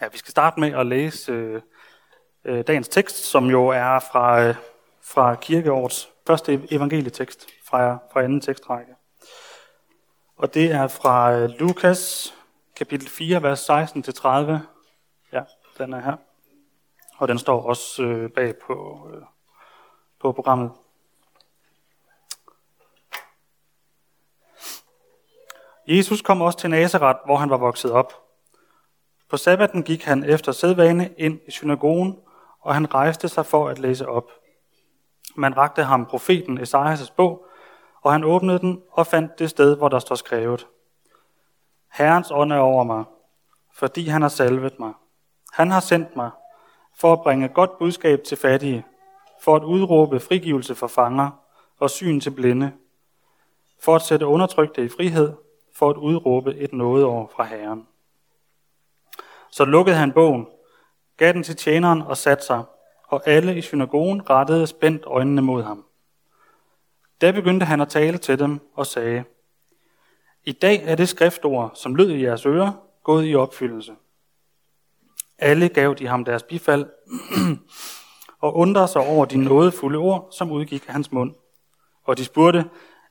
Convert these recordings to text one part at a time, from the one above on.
Ja, vi skal starte med at læse øh, øh, dagens tekst, som jo er fra, øh, fra kirkeårets første evangelietekst fra, fra anden tekstrække. Og det er fra øh, Lukas kapitel 4, vers 16-30. Ja, den er her. Og den står også øh, bag på, øh, på programmet. Jesus kom også til Nazareth, hvor han var vokset op. På sabbaten gik han efter sædvane ind i synagogen, og han rejste sig for at læse op. Man rakte ham profeten Esajas bog, og han åbnede den og fandt det sted, hvor der står skrevet. Herrens ånd er over mig, fordi han har salvet mig. Han har sendt mig for at bringe godt budskab til fattige, for at udråbe frigivelse for fanger og syn til blinde, for at sætte undertrykte i frihed, for at udråbe et nådeår fra Herren. Så lukkede han bogen, gav den til tjeneren og satte sig, og alle i synagogen rettede spændt øjnene mod ham. Da begyndte han at tale til dem og sagde, I dag er det skriftord, som lød i jeres ører, gået i opfyldelse. Alle gav de ham deres bifald, og undrede sig over de nådefulde ord, som udgik af hans mund. Og de spurgte,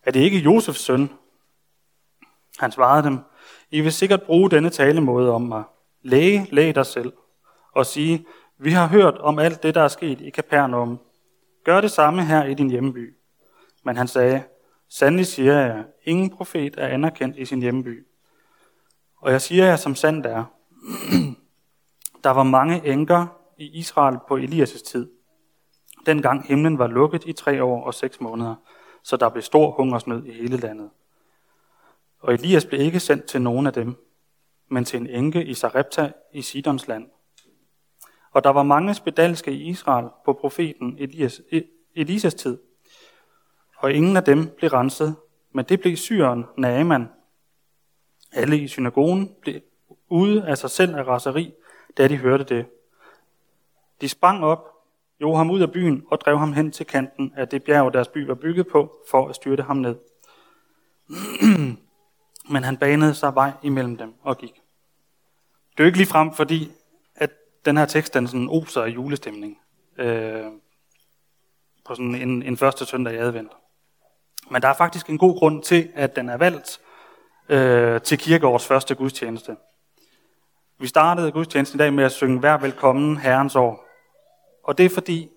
er det ikke Josefs søn? Han svarede dem, I vil sikkert bruge denne talemåde om mig. Læge, læg dig selv, og sige, vi har hørt om alt det, der er sket i Kapernaum. Gør det samme her i din hjemby. Men han sagde, sandelig siger jeg, ingen profet er anerkendt i sin hjemby. Og jeg siger jer, som sandt er, der var mange enker i Israel på Elias' tid. Dengang himlen var lukket i tre år og seks måneder, så der blev stor hungersnød i hele landet. Og Elias blev ikke sendt til nogen af dem, men til en enke i Sarepta i Sidons land. Og der var mange spedalske i Israel på profeten Elias, e-, Elisas tid, og ingen af dem blev renset, men det blev syren Naaman. Alle i synagogen blev ude af sig selv af raseri, da de hørte det. De sprang op, jog ham ud af byen og drev ham hen til kanten af det bjerg, deres by var bygget på, for at styrte ham ned. Men han banede sig vej imellem dem og gik. Det er jo ikke lige frem, fordi at den her tekst den sådan oser af julestemning øh, på sådan en, en første søndag i advent. Men der er faktisk en god grund til, at den er valgt øh, til kirkeårets første gudstjeneste. Vi startede gudstjenesten i dag med at synge Vær velkommen Herrens år. Og det er fordi,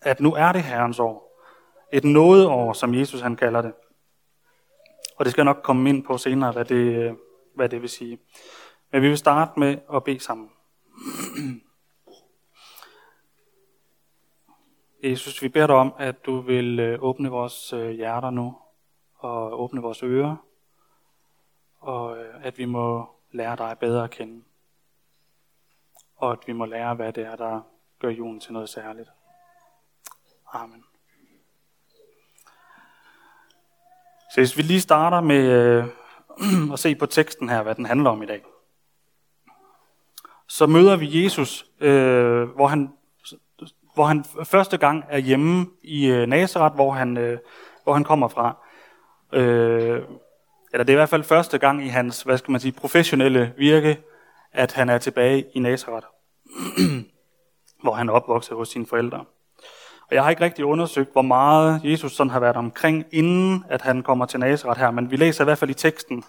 at nu er det Herrens år. Et nådeår, som Jesus han kalder det. Og det skal jeg nok komme ind på senere, hvad det, øh, hvad det vil sige. Men vi vil starte med at bede sammen. Jesus, vi beder dig om, at du vil øh, åbne vores øh, hjerter nu, og åbne vores ører, og at vi må lære dig bedre at kende. Og at vi må lære, hvad det er, der gør julen til noget særligt. Amen. Så hvis vi lige starter med øh, at se på teksten her, hvad den handler om i dag. Så møder vi Jesus, øh, hvor, han, hvor han første gang er hjemme i øh, Nazareth, hvor han, øh, hvor han kommer fra. Øh, eller det er i hvert fald første gang i hans, hvad skal man sige, professionelle virke, at han er tilbage i Nazareth, hvor han er opvokset hos sine forældre. Og jeg har ikke rigtig undersøgt, hvor meget Jesus sådan har været omkring, inden at han kommer til Nazareth her, men vi læser i hvert fald i teksten,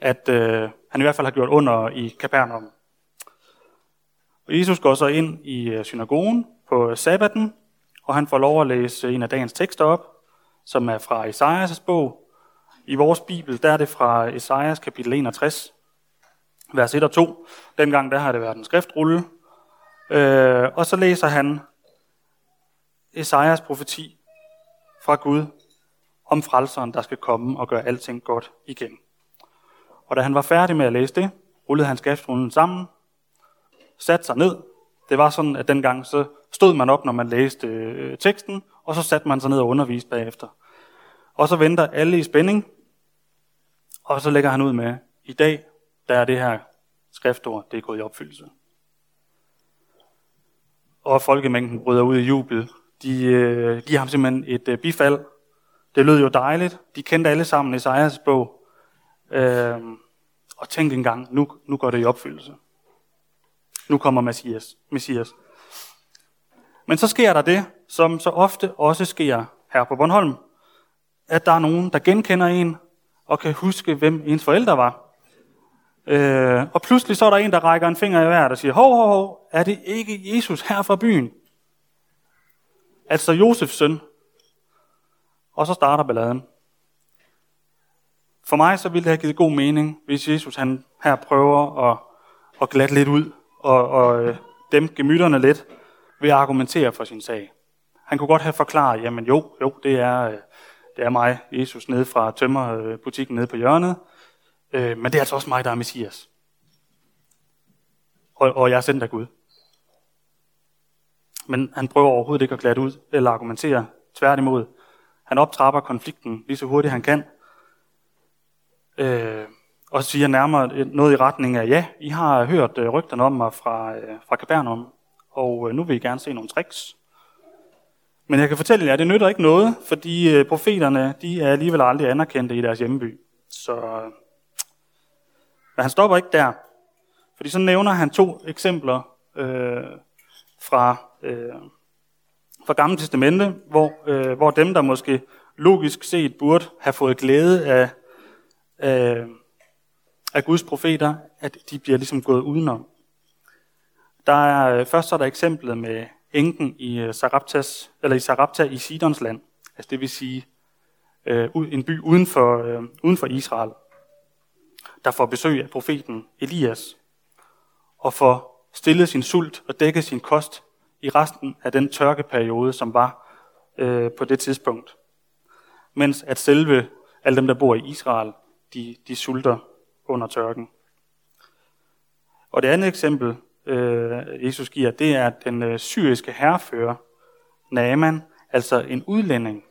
at øh, han i hvert fald har gjort under i Kapernaum. Og Jesus går så ind i øh, synagogen på øh, sabbaten, og han får lov at læse en af dagens tekster op, som er fra Esajas' bog. I vores bibel, der er det fra Esajas kapitel 61, vers 1 og 2. Dengang der har det været en skriftrulle. Øh, og så læser han Esajas profeti fra Gud om frelseren, der skal komme og gøre alting godt igen. Og da han var færdig med at læse det, rullede han skriftrullen sammen, satte sig ned. Det var sådan, at dengang så stod man op, når man læste øh, teksten, og så satte man sig ned og underviste bagefter. Og så venter alle i spænding, og så lægger han ud med, i dag, der er det her skriftord, det er gået i opfyldelse. Og folkemængden bryder ud i jubel, de øh, giver ham simpelthen et øh, bifald. Det lød jo dejligt. De kendte alle sammen Esajas bog. Øh, og tænk engang, nu, nu går det i opfyldelse. nu kommer Messias. Messias. Men så sker der det, som så ofte også sker her på Bornholm, at der er nogen, der genkender en og kan huske, hvem ens forældre var. Øh, og pludselig så er der en, der rækker en finger i vejret og siger, hov, hov, hov, er det ikke Jesus her fra byen? Altså Josefs søn. Og så starter balladen. For mig så ville det have givet god mening, hvis Jesus han her prøver at, at glatte lidt ud og, og øh, dæmpe gemytterne lidt ved at argumentere for sin sag. Han kunne godt have forklaret, jamen jo, jo, det er, øh, det er mig, Jesus, nede fra tømmerbutikken nede på hjørnet, øh, men det er altså også mig, der er Messias. Og, og jeg er sendt af Gud. Men han prøver overhovedet ikke at glatte ud eller argumentere. Tværtimod. Han optrapper konflikten lige så hurtigt han kan. Øh, og siger nærmere noget i retning af, ja, I har hørt øh, rygterne om mig fra, øh, fra Kabernum, og øh, nu vil I gerne se nogle tricks. Men jeg kan fortælle jer, at det nytter ikke noget, fordi øh, profeterne de er alligevel aldrig anerkendte i deres hjemby. Så øh, men han stopper ikke der, fordi så nævner han to eksempler øh, fra, øh, fra Gamle Testamente, hvor, øh, hvor dem, der måske logisk set burde have fået glæde af, øh, af Guds profeter, at de bliver ligesom gået udenom. Der er, øh, først så er der eksemplet med enken i øh, Saraptas, eller i Sarapta i Sidons land, altså det vil sige øh, en by uden for, øh, uden for Israel, der får besøg af profeten Elias, og får stillet sin sult og dækket sin kost i resten af den tørkeperiode, som var øh, på det tidspunkt. Mens at selve alle dem, der bor i Israel, de, de sulter under tørken. Og det andet eksempel, øh, Jesus giver, det er den øh, syriske herrefører, Naaman, altså en udlænding,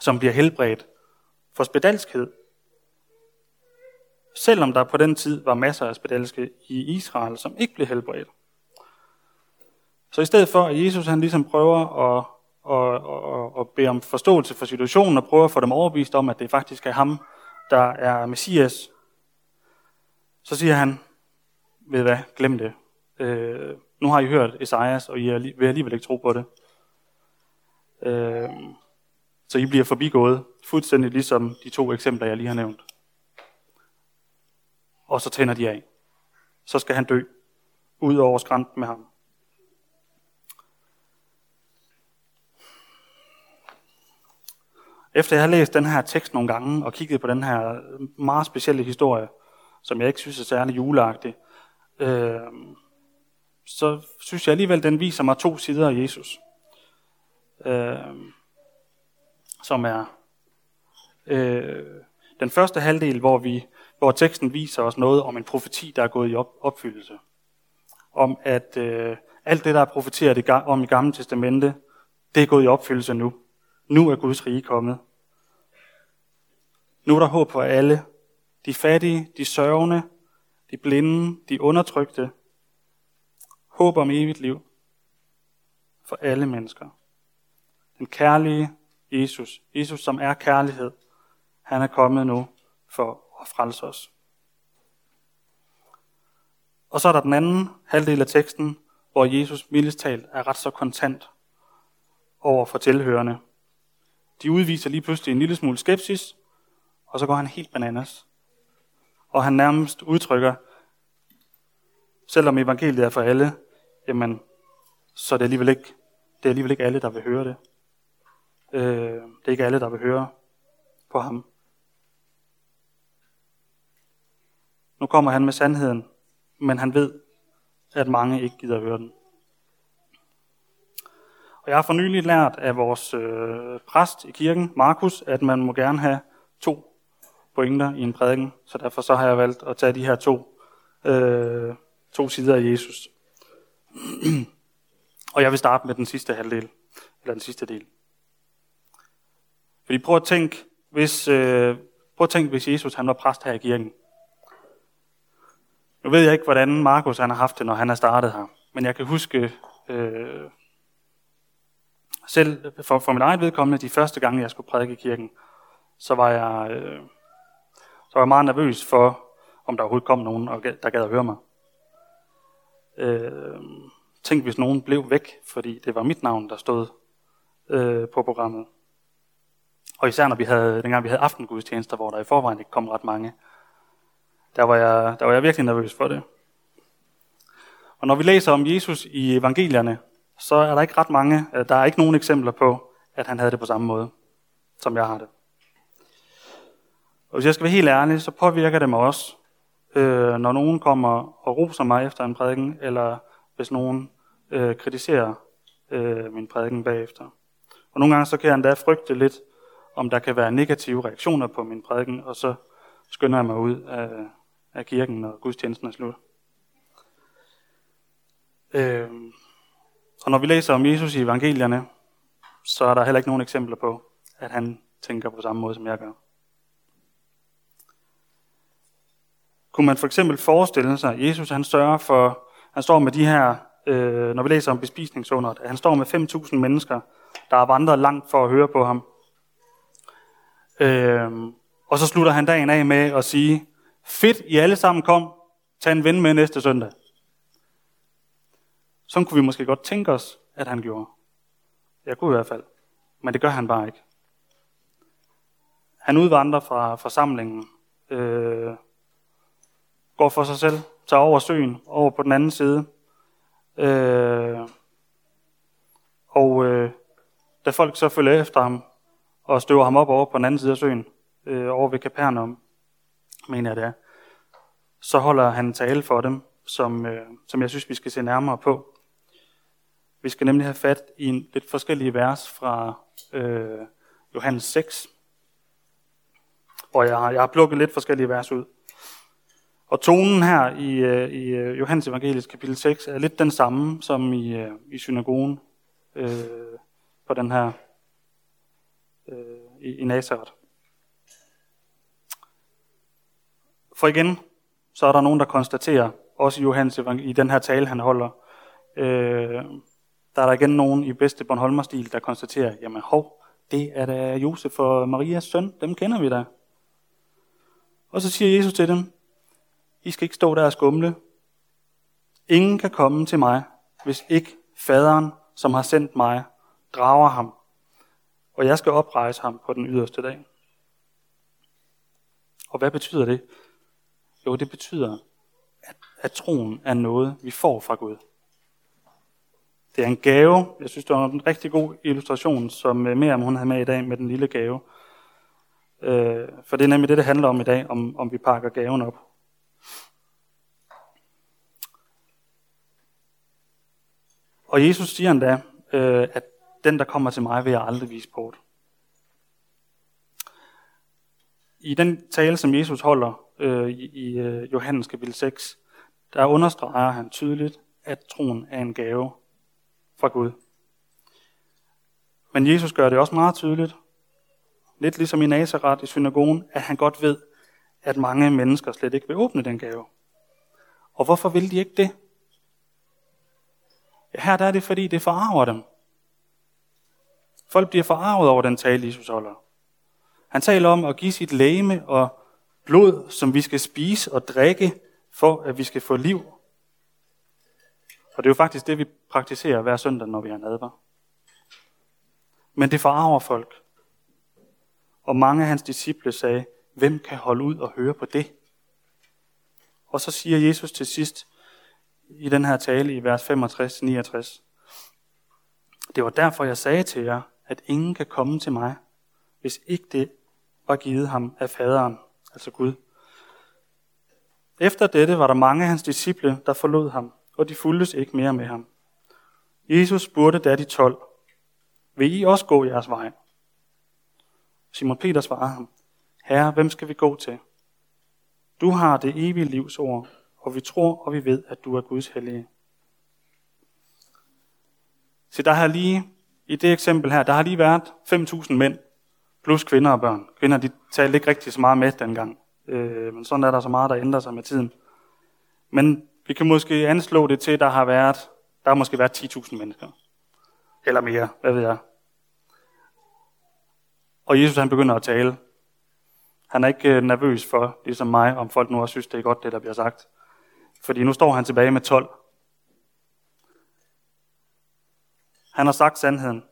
som bliver helbredt for spedalskhed. Selvom der på den tid var masser af spedalske i Israel, som ikke blev helbredt. Så i stedet for, at Jesus han ligesom prøver at, at, at, at bede om forståelse for situationen, og prøver at få dem overbevist om, at det faktisk er ham, der er Messias, så siger han, ved hvad, glem det. Øh, nu har I hørt Esajas, og I er, vil alligevel ikke tro på det. Øh, så I bliver forbigået, fuldstændig ligesom de to eksempler, jeg lige har nævnt. Og så tænder de af. Så skal han dø, ud over skrænten med ham. Efter jeg har læst den her tekst nogle gange, og kigget på den her meget specielle historie, som jeg ikke synes er særlig juleagtig, øh, så synes jeg alligevel, den viser mig to sider af Jesus. Øh, som er øh, den første halvdel, hvor, vi, hvor teksten viser os noget om en profeti, der er gået i op, opfyldelse. Om at øh, alt det, der er profeteret om i Gamle Testamente, det er gået i opfyldelse nu. Nu er Guds rige kommet. Nu er der håb for alle. De fattige, de sørgende, de blinde, de undertrykte. Håb om evigt liv for alle mennesker. Den kærlige Jesus, Jesus som er kærlighed, han er kommet nu for at frelse os. Og så er der den anden halvdel af teksten, hvor Jesus mildest talt er ret så kontant over for tilhørende. De udviser lige pludselig en lille smule skepsis, og så går han helt bananas. Og han nærmest udtrykker, selvom evangeliet er for alle, jamen, så er det alligevel ikke, det er alligevel ikke alle, der vil høre det. Øh, det er ikke alle, der vil høre på ham. Nu kommer han med sandheden, men han ved, at mange ikke gider høre den. Og jeg har for nylig lært af vores øh, præst i kirken, Markus, at man må gerne have to pointer i en prædiken, så derfor så har jeg valgt at tage de her to, øh, to sider af Jesus. og jeg vil starte med den sidste halvdel, eller den sidste del. Fordi prøv at tænke, hvis, øh, prøv at tænke, hvis Jesus han var præst her i kirken. Nu ved jeg ikke, hvordan Markus han har haft det, når han har startet her. Men jeg kan huske, øh, selv for, for mit eget vedkommende, de første gange, jeg skulle prædike i kirken, så var jeg, øh, så var jeg meget nervøs for, om der overhovedet kom nogen, der gad at høre mig. Øh, tænk, hvis nogen blev væk, fordi det var mit navn, der stod øh, på programmet. Og især når vi havde, dengang vi havde aftengudstjenester, hvor der i forvejen ikke kom ret mange, der var jeg, der var jeg virkelig nervøs for det. Og når vi læser om Jesus i evangelierne, så er der ikke ret mange, øh, der er ikke nogen eksempler på, at han havde det på samme måde, som jeg har det. Og hvis jeg skal være helt ærlig, så påvirker det mig også, øh, når nogen kommer og roser mig efter en prædiken, eller hvis nogen øh, kritiserer øh, min prædiken bagefter. Og nogle gange så kan jeg endda frygte lidt, om der kan være negative reaktioner på min prædiken, og så skynder jeg mig ud af, af kirken, når gudstjenesten er slut. Øh, og når vi læser om Jesus i evangelierne, så er der heller ikke nogen eksempler på, at han tænker på samme måde, som jeg gør. Kunne man for eksempel forestille sig, at Jesus han sørger for, han står med de her, øh, når vi læser om bespisningsunderet, at han står med 5.000 mennesker, der har vandret langt for at høre på ham. Øh, og så slutter han dagen af med at sige, fedt, I alle sammen kom, tag en ven med næste søndag. Sådan kunne vi måske godt tænke os, at han gjorde. Jeg kunne i hvert fald. Men det gør han bare ikke. Han udvandrer fra forsamlingen, øh, går for sig selv, tager over søen, over på den anden side. Øh, og øh, da folk så følger efter ham, og støver ham op over på den anden side af søen, øh, over ved Capernaum, mener jeg det er, så holder han tale for dem, som, øh, som jeg synes, vi skal se nærmere på. Vi skal nemlig have fat i en lidt forskellige vers fra øh, Johannes 6, Og jeg har, jeg har plukket lidt forskellige vers ud. Og tonen her i, øh, i øh, Johannes Evangelisk kapitel 6 er lidt den samme som i, øh, i synagogen øh, på den her øh, i, i Nazareth. For igen, så er der nogen, der konstaterer, også i Johannes i den her tale, han holder, øh, der er der igen nogen i bedste Bornholmer-stil, der konstaterer, jamen hov, det er da Josef og Marias søn, dem kender vi da. Og så siger Jesus til dem, I skal ikke stå der og skumle. Ingen kan komme til mig, hvis ikke faderen, som har sendt mig, drager ham. Og jeg skal oprejse ham på den yderste dag. Og hvad betyder det? Jo, det betyder, at, at troen er noget, vi får fra Gud. Det er en gave. Jeg synes, det var en rigtig god illustration, som øh, mere om hun havde med i dag med den lille gave. Øh, for det er nemlig det, det handler om i dag, om, om vi pakker gaven op. Og Jesus siger endda, øh, at den, der kommer til mig, vil jeg aldrig vise bort. I den tale, som Jesus holder øh, i, i øh, Johannes kapitel 6, der understreger han tydeligt, at troen er en gave fra Gud. Men Jesus gør det også meget tydeligt, lidt ligesom i Nazareth i synagogen, at han godt ved, at mange mennesker slet ikke vil åbne den gave. Og hvorfor vil de ikke det? Ja, her der er det, fordi det forarver dem. Folk bliver forarvet over den tale, Jesus holder. Han taler om at give sit læme og blod, som vi skal spise og drikke, for at vi skal få liv. Og det er jo faktisk det, vi praktiserer hver søndag, når vi har nadver. Men det forarver folk. Og mange af hans disciple sagde, hvem kan holde ud og høre på det? Og så siger Jesus til sidst i den her tale i vers 65-69, det var derfor, jeg sagde til jer, at ingen kan komme til mig, hvis ikke det var givet ham af faderen, altså Gud. Efter dette var der mange af hans disciple, der forlod ham, og de fuldtes ikke mere med ham. Jesus spurgte da de tolv, vil I også gå jeres vej? Simon Peter svarede ham, Herre, hvem skal vi gå til? Du har det evige livs ord, og vi tror og vi ved, at du er Guds hellige. Så der har lige, i det eksempel her, der har lige været 5.000 mænd, plus kvinder og børn. Kvinder, de talte ikke rigtig så meget med dengang. Øh, men sådan er der så meget, der ændrer sig med tiden. Men vi kan måske anslå det til, at der har været, der har måske været 10.000 mennesker. Eller mere, hvad ved jeg. Og Jesus han begynder at tale. Han er ikke øh, nervøs for, ligesom mig, om folk nu også synes, det er godt, det der bliver sagt. Fordi nu står han tilbage med 12. Han har sagt sandheden.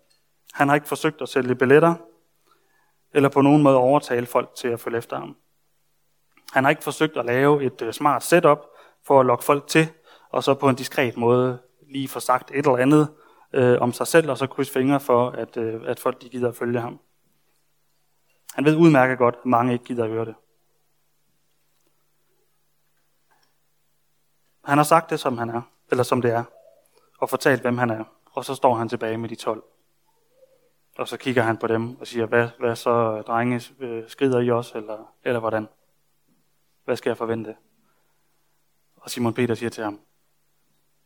Han har ikke forsøgt at sælge billetter, eller på nogen måde overtale folk til at følge efter ham. Han har ikke forsøgt at lave et øh, smart setup for at lokke folk til, og så på en diskret måde lige få sagt et eller andet øh, om sig selv, og så krydse fingre for, at, øh, at folk de gider at følge ham. Han ved udmærket godt, at mange ikke gider at høre det. Han har sagt det, som han er, eller som det er, og fortalt, hvem han er. Og så står han tilbage med de 12. Og så kigger han på dem og siger, hvad, hvad så, drenge, øh, skrider I også, eller, eller hvordan? Hvad skal jeg forvente? Og Simon Peter siger til ham,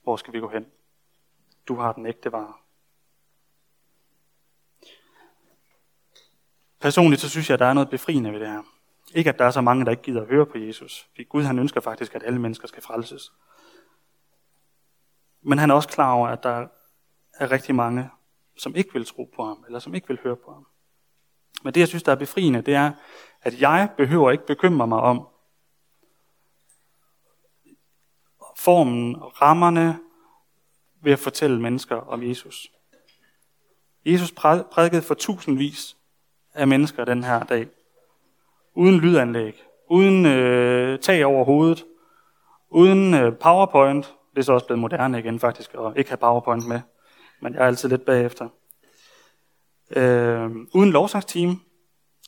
hvor skal vi gå hen? Du har den ægte vare. Personligt så synes jeg, at der er noget befriende ved det her. Ikke at der er så mange, der ikke gider at høre på Jesus. For Gud han ønsker faktisk, at alle mennesker skal frelses. Men han er også klar over, at der er rigtig mange, som ikke vil tro på ham, eller som ikke vil høre på ham. Men det, jeg synes, der er befriende, det er, at jeg behøver ikke bekymre mig om formen rammerne ved at fortælle mennesker om Jesus. Jesus prædikede for tusindvis af mennesker den her dag. Uden lydanlæg, uden øh, tag over hovedet, uden øh, powerpoint. Det er så også blevet moderne igen faktisk, at ikke have powerpoint med. Men jeg er altid lidt bagefter. Øh, uden lovsangsteam,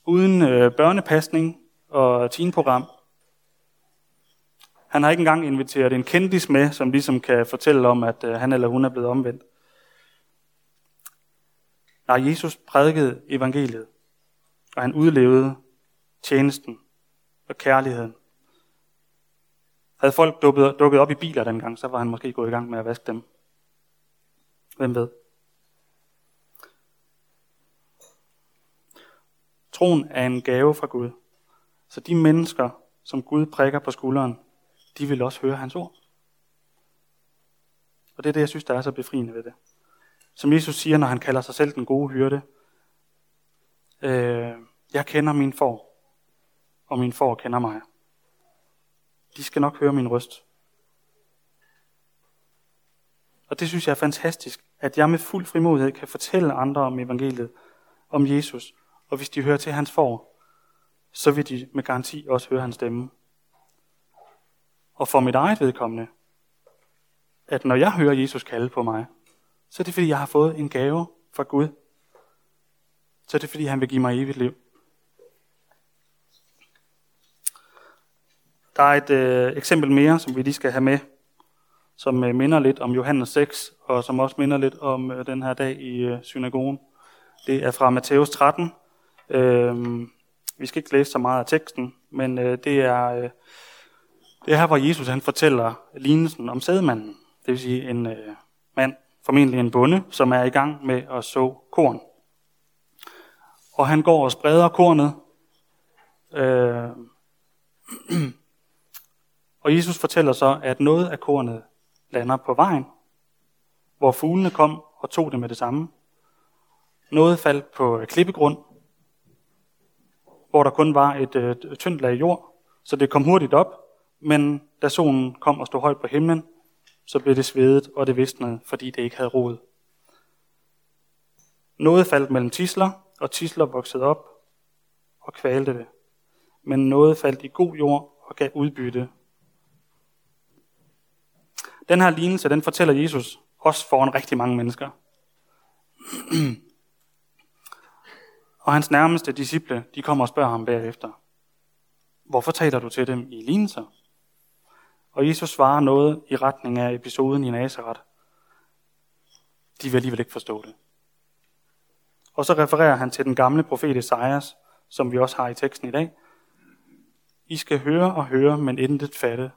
uden øh, børnepasning og teenprogram. Han har ikke engang inviteret en kendis med, som ligesom kan fortælle om, at øh, han eller hun er blevet omvendt. Nej, Jesus prædikede evangeliet, og han udlevede tjenesten og kærligheden. Havde folk dukket, dukket op i biler dengang, så var han måske gået i gang med at vaske dem. Hvem ved? Troen er en gave fra Gud. Så de mennesker, som Gud prikker på skulderen, de vil også høre hans ord. Og det er det, jeg synes, der er så befriende ved det. Som Jesus siger, når han kalder sig selv den gode hyrde. Øh, jeg kender min får, og min får kender mig. De skal nok høre min røst. Og det synes jeg er fantastisk, at jeg med fuld frimodighed kan fortælle andre om evangeliet, om Jesus. Og hvis de hører til hans får, så vil de med garanti også høre hans stemme. Og for mit eget vedkommende, at når jeg hører Jesus kalde på mig, så er det fordi, jeg har fået en gave fra Gud. Så er det fordi, han vil give mig evigt liv. Der er et øh, eksempel mere, som vi lige skal have med, som øh, minder lidt om Johannes 6, og som også minder lidt om øh, den her dag i øh, synagogen. Det er fra Matthæus 13. Øh, vi skal ikke læse så meget af teksten, men øh, det er... Øh, det er her, hvor Jesus han fortæller lignelsen om sædmanden. Det vil sige en øh, mand, formentlig en bonde, som er i gang med at så korn. Og han går og spreder kornet. Øh, og Jesus fortæller så, at noget af kornet lander på vejen, hvor fuglene kom og tog det med det samme. Noget faldt på klippegrund, hvor der kun var et, øh, et tyndt lag jord, så det kom hurtigt op, men da solen kom og stod højt på himlen, så blev det svedet, og det visnede, fordi det ikke havde rod. Noget faldt mellem tisler, og tisler voksede op og kvalte det. Men noget faldt i god jord og gav udbytte. Den her lignelse, den fortæller Jesus også foran rigtig mange mennesker. og hans nærmeste disciple, de kommer og spørger ham bagefter. Hvorfor taler du til dem i lignelser? Og Jesus svarer noget i retning af episoden i Nazareth. De vil alligevel ikke forstå det. Og så refererer han til den gamle profet Esajas, som vi også har i teksten i dag. I skal høre og høre, men intet fatte.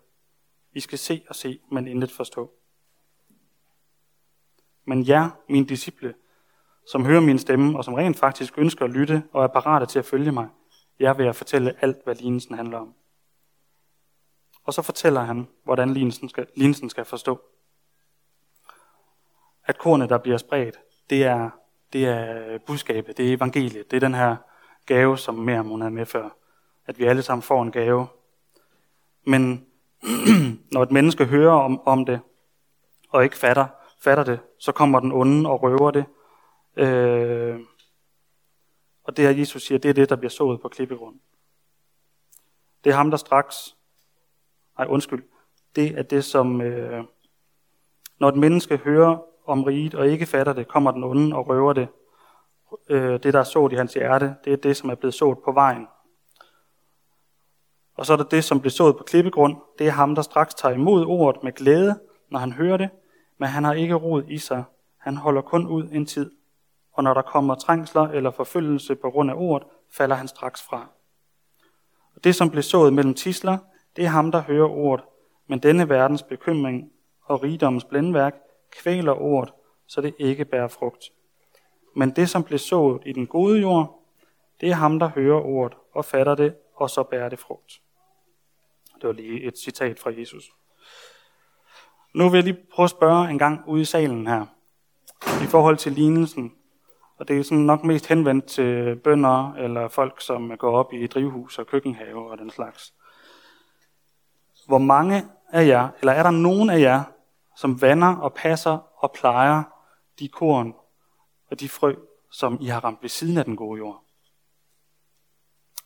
I skal se og se, men intet forstå. Men jer, mine disciple, som hører min stemme, og som rent faktisk ønsker at lytte og er parate til at følge mig, jeg vil jeg fortælle alt, hvad lignelsen handler om. Og så fortæller han, hvordan lignelsen skal, lignelsen skal forstå. At kornet, der bliver spredt, det er, det er budskabet, det er evangeliet, det er den her gave, som mere hun havde med før. At vi alle sammen får en gave. Men når et menneske hører om, om det, og ikke fatter, fatter det, så kommer den onde og røver det. Øh, og det her Jesus siger, det er det, der bliver sået på klippegrund. Det er ham, der straks, nej undskyld, det er det, som, øh, når et menneske hører om riget og ikke fatter det, kommer den onde og røver det. Øh, det, der er sået i hans hjerte, det er det, som er blevet sået på vejen. Og så er der det, som blev sået på klippegrund. Det er ham, der straks tager imod ordet med glæde, når han hører det, men han har ikke rod i sig. Han holder kun ud en tid. Og når der kommer trængsler eller forfølgelse på grund af ordet, falder han straks fra. Og det, som blev sået mellem tisler, det er ham, der hører ordet, men denne verdens bekymring og rigdommens blændværk kvæler ordet, så det ikke bærer frugt. Men det, som blev sået i den gode jord, det er ham, der hører ordet og fatter det, og så bærer det frugt. Det var lige et citat fra Jesus. Nu vil jeg lige prøve at spørge en gang ude i salen her, i forhold til lignelsen. Og det er sådan nok mest henvendt til bønder eller folk, som går op i drivhus og køkkenhave og den slags. Hvor mange af jer, eller er der nogen af jer, som vander og passer og plejer de korn og de frø, som I har ramt ved siden af den gode jord?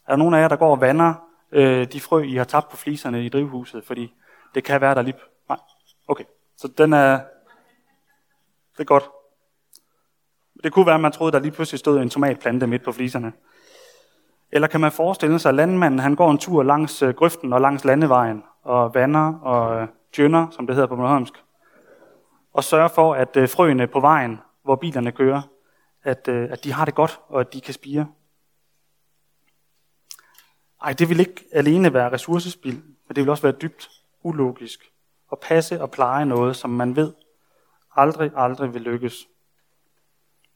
Er der nogen af jer, der går og vander øh, de frø, I har tabt på fliserne i drivhuset, fordi det kan være, der lige... Nej, okay. Så den er... Det er godt. Det kunne være, at man troede, der lige pludselig stod en tomatplante midt på fliserne. Eller kan man forestille sig, at landmanden han går en tur langs øh, grøften og langs landevejen og vander og øh, djønner, som det hedder på Bornholmsk, og sørger for, at øh, frøene på vejen, hvor bilerne kører, at, øh, at de har det godt, og at de kan spire. Ej, det vil ikke alene være ressourcespild, men det vil også være dybt ulogisk at passe og pleje noget, som man ved aldrig, aldrig vil lykkes.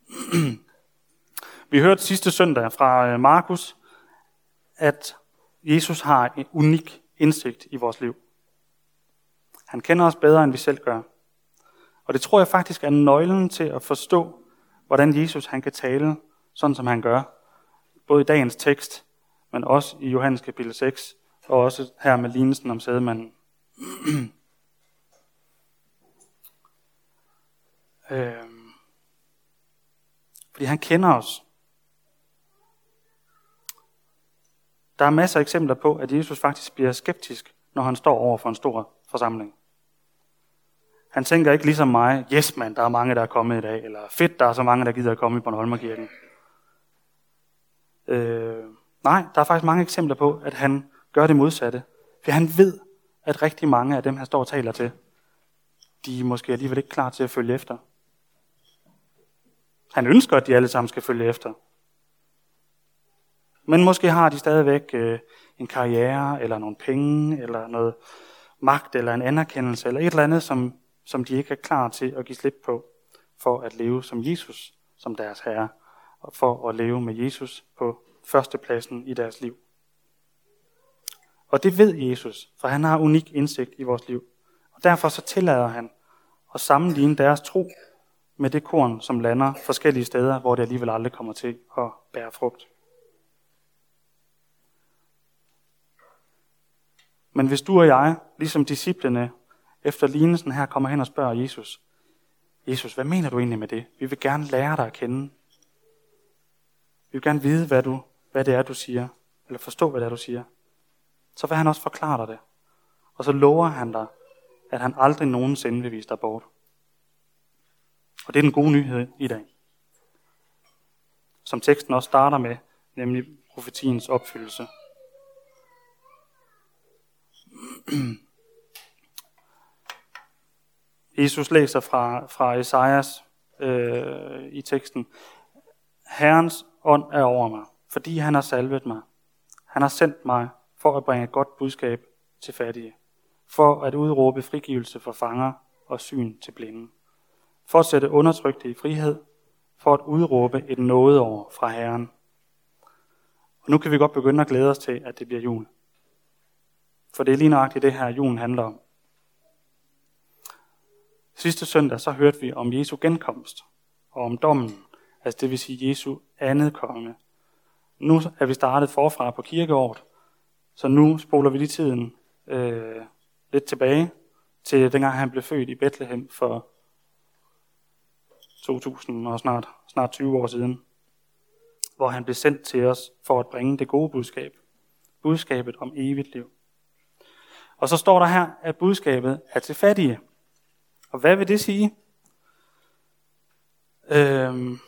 Vi hørte sidste søndag fra Markus, at Jesus har en unik indsigt i vores liv. Han kender os bedre, end vi selv gør. Og det tror jeg faktisk er nøglen til at forstå, hvordan Jesus han kan tale, sådan som han gør. Både i dagens tekst, men også i Johannes kapitel 6, og også her med lignelsen om sædemanden. øhm, fordi han kender os. Der er masser af eksempler på, at Jesus faktisk bliver skeptisk, når han står over for en stor forsamling. Han tænker ikke ligesom mig, yes mand, der er mange, der er kommet i dag, eller fedt, der er så mange, der gider at komme i Bornholmerkirken. Øh, nej, der er faktisk mange eksempler på, at han gør det modsatte. For han ved, at rigtig mange af dem, han står og taler til, de er måske alligevel ikke klar til at følge efter. Han ønsker, at de alle sammen skal følge efter. Men måske har de stadigvæk øh, en karriere, eller nogle penge, eller noget magt, eller en anerkendelse, eller et eller andet, som, som de ikke er klar til at give slip på, for at leve som Jesus, som deres herre, og for at leve med Jesus på førstepladsen i deres liv. Og det ved Jesus, for han har unik indsigt i vores liv. Og derfor så tillader han at sammenligne deres tro med det korn, som lander forskellige steder, hvor det alligevel aldrig kommer til at bære frugt. Men hvis du og jeg, ligesom disciplene, efter lignelsen her kommer hen og spørger Jesus, Jesus, hvad mener du egentlig med det? Vi vil gerne lære dig at kende. Vi vil gerne vide, hvad, du, hvad det er, du siger, eller forstå, hvad det er, du siger. Så vil han også forklare dig det. Og så lover han dig, at han aldrig nogensinde vil vise dig bort. Og det er den gode nyhed i dag. Som teksten også starter med, nemlig profetiens opfyldelse. Jesus læser fra, fra Esajas øh, i teksten. Herrens ånd er over mig, fordi han har salvet mig. Han har sendt mig for at bringe et godt budskab til fattige, for at udråbe frigivelse for fanger og syn til blinde, for at sætte undertrykte i frihed, for at udråbe et nådeår fra Herren. Og nu kan vi godt begynde at glæde os til, at det bliver jul. For det er lige nøjagtigt det her, julen handler om. Sidste søndag så hørte vi om Jesu genkomst og om dommen, altså det vil sige Jesu andet komme. Nu er vi startet forfra på kirkeåret, så nu spoler vi lige tiden øh, lidt tilbage til dengang han blev født i Bethlehem for 2000 og snart, snart 20 år siden, hvor han blev sendt til os for at bringe det gode budskab. Budskabet om evigt liv. Og så står der her, at budskabet er til fattige. Og hvad vil det sige? Øhm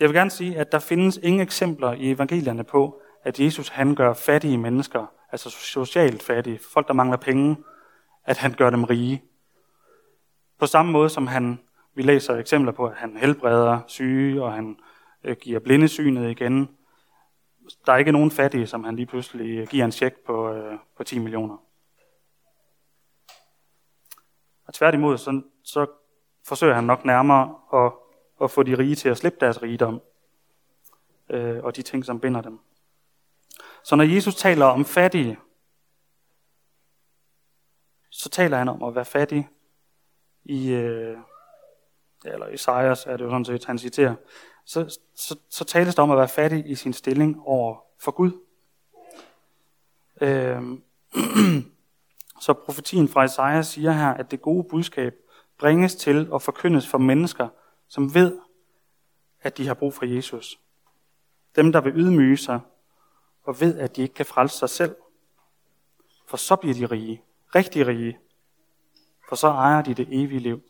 jeg vil gerne sige, at der findes ingen eksempler i evangelierne på, at Jesus han gør fattige mennesker, altså socialt fattige, folk der mangler penge, at han gør dem rige. På samme måde som han, vi læser eksempler på, at han helbreder syge, og han øh, giver blindesynet igen. Der er ikke nogen fattige, som han lige pludselig øh, giver en check på, øh, på 10 millioner. Og tværtimod, så, så forsøger han nok nærmere at, at få de rige til at slippe deres rigdom, øh, og de ting, som binder dem. Så når Jesus taler om fattige, så taler han om at være fattig i, øh, eller Isaias er det jo sådan set, han citerer, så, så, så tales der om at være fattig i sin stilling over for Gud. Øh, så profetien fra Isaias siger her, at det gode budskab bringes til og forkyndes for mennesker, som ved, at de har brug for Jesus. Dem, der vil ydmyge sig og ved, at de ikke kan frelse sig selv. For så bliver de rige, rigtig rige, for så ejer de det evige liv.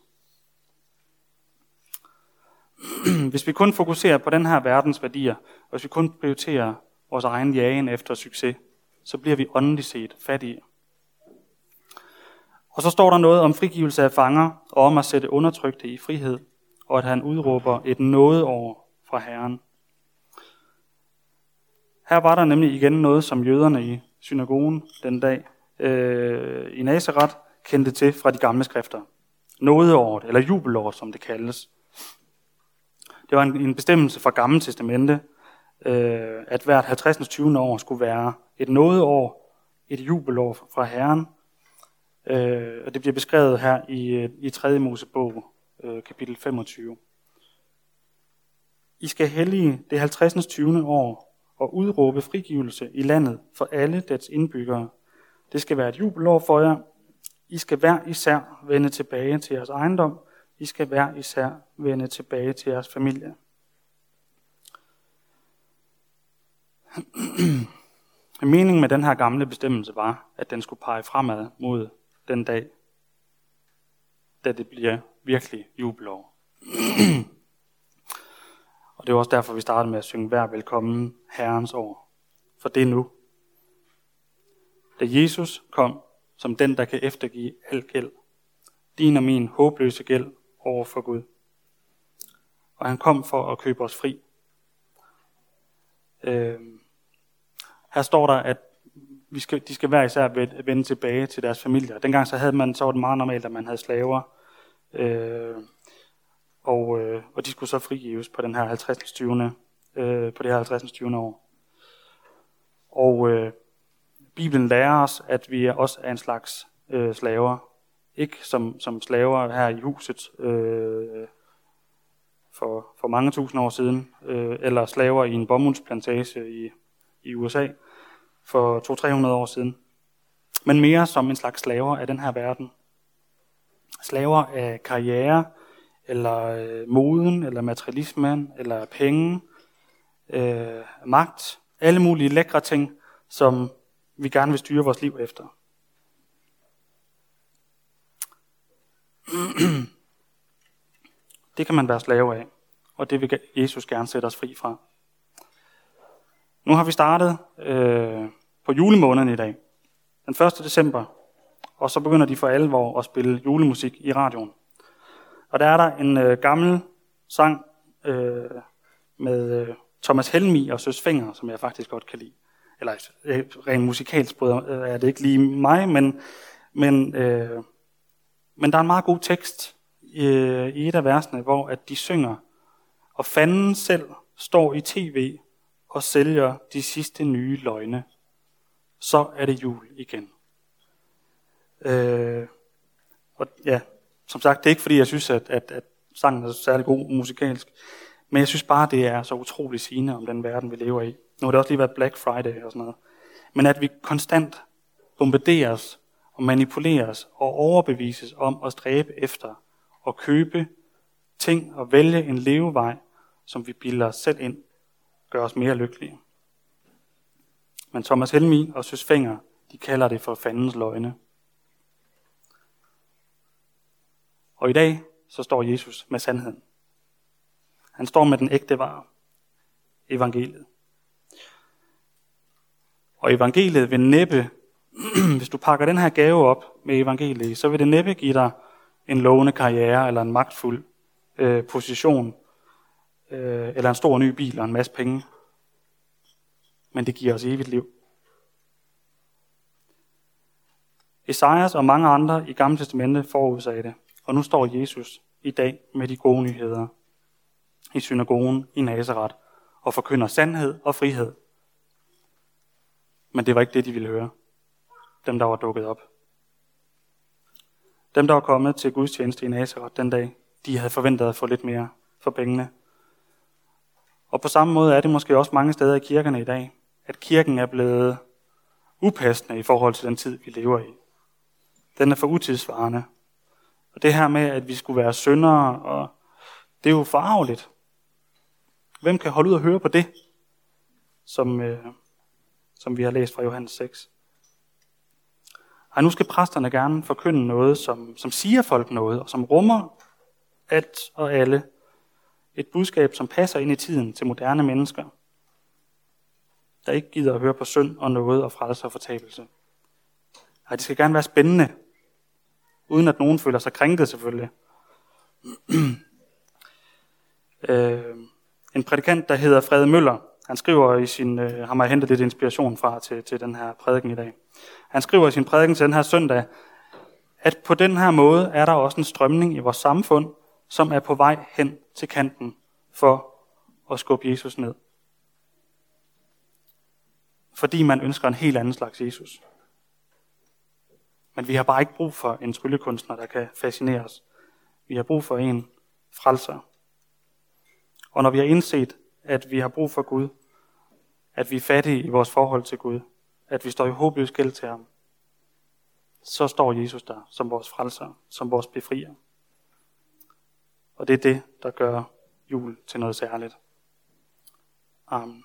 Hvis vi kun fokuserer på den her verdens værdier, og hvis vi kun prioriterer vores egen jagen efter succes, så bliver vi åndeligt set fattige. Og så står der noget om frigivelse af fanger, og om at sætte undertrykte i frihed, og at han udråber et over fra Herren. Her var der nemlig igen noget, som jøderne i synagogen den dag øh, i Nazareth kendte til fra de gamle skrifter. Nådeåret, eller jubelår, som det kaldes. Det var en, en bestemmelse fra Gamle Testamente, øh, at hvert 50. 20. år skulle være et nådeår, et jubelår fra Herren. Øh, og det bliver beskrevet her i, øh, i 3. Mosebog, øh, kapitel 25. I skal hellige det 50. 20. år og udråbe frigivelse i landet for alle dets indbyggere. Det skal være et jubelår for jer. I skal hver især vende tilbage til jeres ejendom. I skal hver især vende tilbage til jeres familie. Meningen med den her gamle bestemmelse var, at den skulle pege fremad mod den dag, da det bliver virkelig jubelår. Og det er også derfor, vi starter med at synge hver velkommen Herrens år. For det er nu. Da Jesus kom som den, der kan eftergive al gæld, din og min håbløse gæld over for Gud. Og han kom for at købe os fri. Øh, her står der, at vi skal, de skal hver især vende tilbage til deres familier. Dengang så havde man, så var det meget normalt, at man havde slaver. Øh, og, øh, og de skulle så frigives på den her 50. 20. Øh, på det her 50. 20. år. Og øh, Bibelen lærer os, at vi også er en slags øh, slaver. Ikke som, som slaver her i huset øh, for, for mange tusind år siden, øh, eller slaver i en bomuldsplantage i, i USA for 200-300 år siden. Men mere som en slags slaver af den her verden. Slaver af karriere, eller øh, moden, eller materialismen, eller penge, øh, magt, alle mulige lækre ting, som vi gerne vil styre vores liv efter. Det kan man være slave af, og det vil Jesus gerne sætte os fri fra. Nu har vi startet øh, på julemåneden i dag, den 1. december, og så begynder de for alvor at spille julemusik i radioen. Og der er der en øh, gammel sang øh, med øh, Thomas Helmi og Søs Finger, som jeg faktisk godt kan lide. Eller øh, rent musikalsk øh, er det ikke lige mig, men, men, øh, men der er en meget god tekst øh, i et af versene, hvor at de synger, og fanden selv står i tv og sælger de sidste nye løgne. Så er det jul igen. Øh, og ja, som sagt, det er ikke fordi, jeg synes, at, at, at sangen er særlig god musikalsk, men jeg synes bare, det er så utrolig sigende om den verden, vi lever i. Nu har det også lige været Black Friday og sådan noget. Men at vi konstant bombarderes og manipuleres og overbevises om at stræbe efter og købe ting og vælge en levevej, som vi bilder os selv ind, gør os mere lykkelige. Men Thomas Helmi og Søs Fenger, de kalder det for fandens løgne. Og i dag, så står Jesus med sandheden. Han står med den ægte vare, evangeliet. Og evangeliet vil næppe, hvis du pakker den her gave op med evangeliet, så vil det næppe give dig en lovende karriere eller en magtfuld øh, position, øh, eller en stor ny bil og en masse penge. Men det giver os evigt liv. Esajas og mange andre i Gamle Testamente forudsagde det, og nu står Jesus i dag med de gode nyheder i synagogen i Nazareth og forkynder sandhed og frihed. Men det var ikke det, de ville høre. Dem, der var dukket op. Dem, der var kommet til gudstjeneste i Nazareth den dag, de havde forventet at få lidt mere for pengene. Og på samme måde er det måske også mange steder i kirkerne i dag, at kirken er blevet upassende i forhold til den tid, vi lever i. Den er for utidsvarende. Og det her med, at vi skulle være syndere, og det er jo forarveligt. Hvem kan holde ud og høre på det, som, øh, som vi har læst fra Johannes 6? Ej, nu skal præsterne gerne forkynde noget, som, som siger folk noget, og som rummer alt og alle. Et budskab, som passer ind i tiden til moderne mennesker, der ikke gider at høre på synd og noget og frelse og fortabelse. Ej, det skal gerne være spændende, uden at nogen føler sig krænket selvfølgelig. øh, en prædikant, der hedder Frede Møller, han skriver i sin, øh, har mig hentet lidt inspiration fra til, til den her prædiken i dag. Han skriver i sin prædiken til den her søndag, at på den her måde er der også en strømning i vores samfund, som er på vej hen til kanten for at skubbe Jesus ned. Fordi man ønsker en helt anden slags Jesus. Men vi har bare ikke brug for en tryllekunstner, der kan fascinere os. Vi har brug for en frelser. Og når vi har indset, at vi har brug for Gud, at vi er fattige i vores forhold til Gud, at vi står i håbløs gæld til ham, så står Jesus der som vores frelser, som vores befrier. Og det er det, der gør jul til noget særligt. Amen.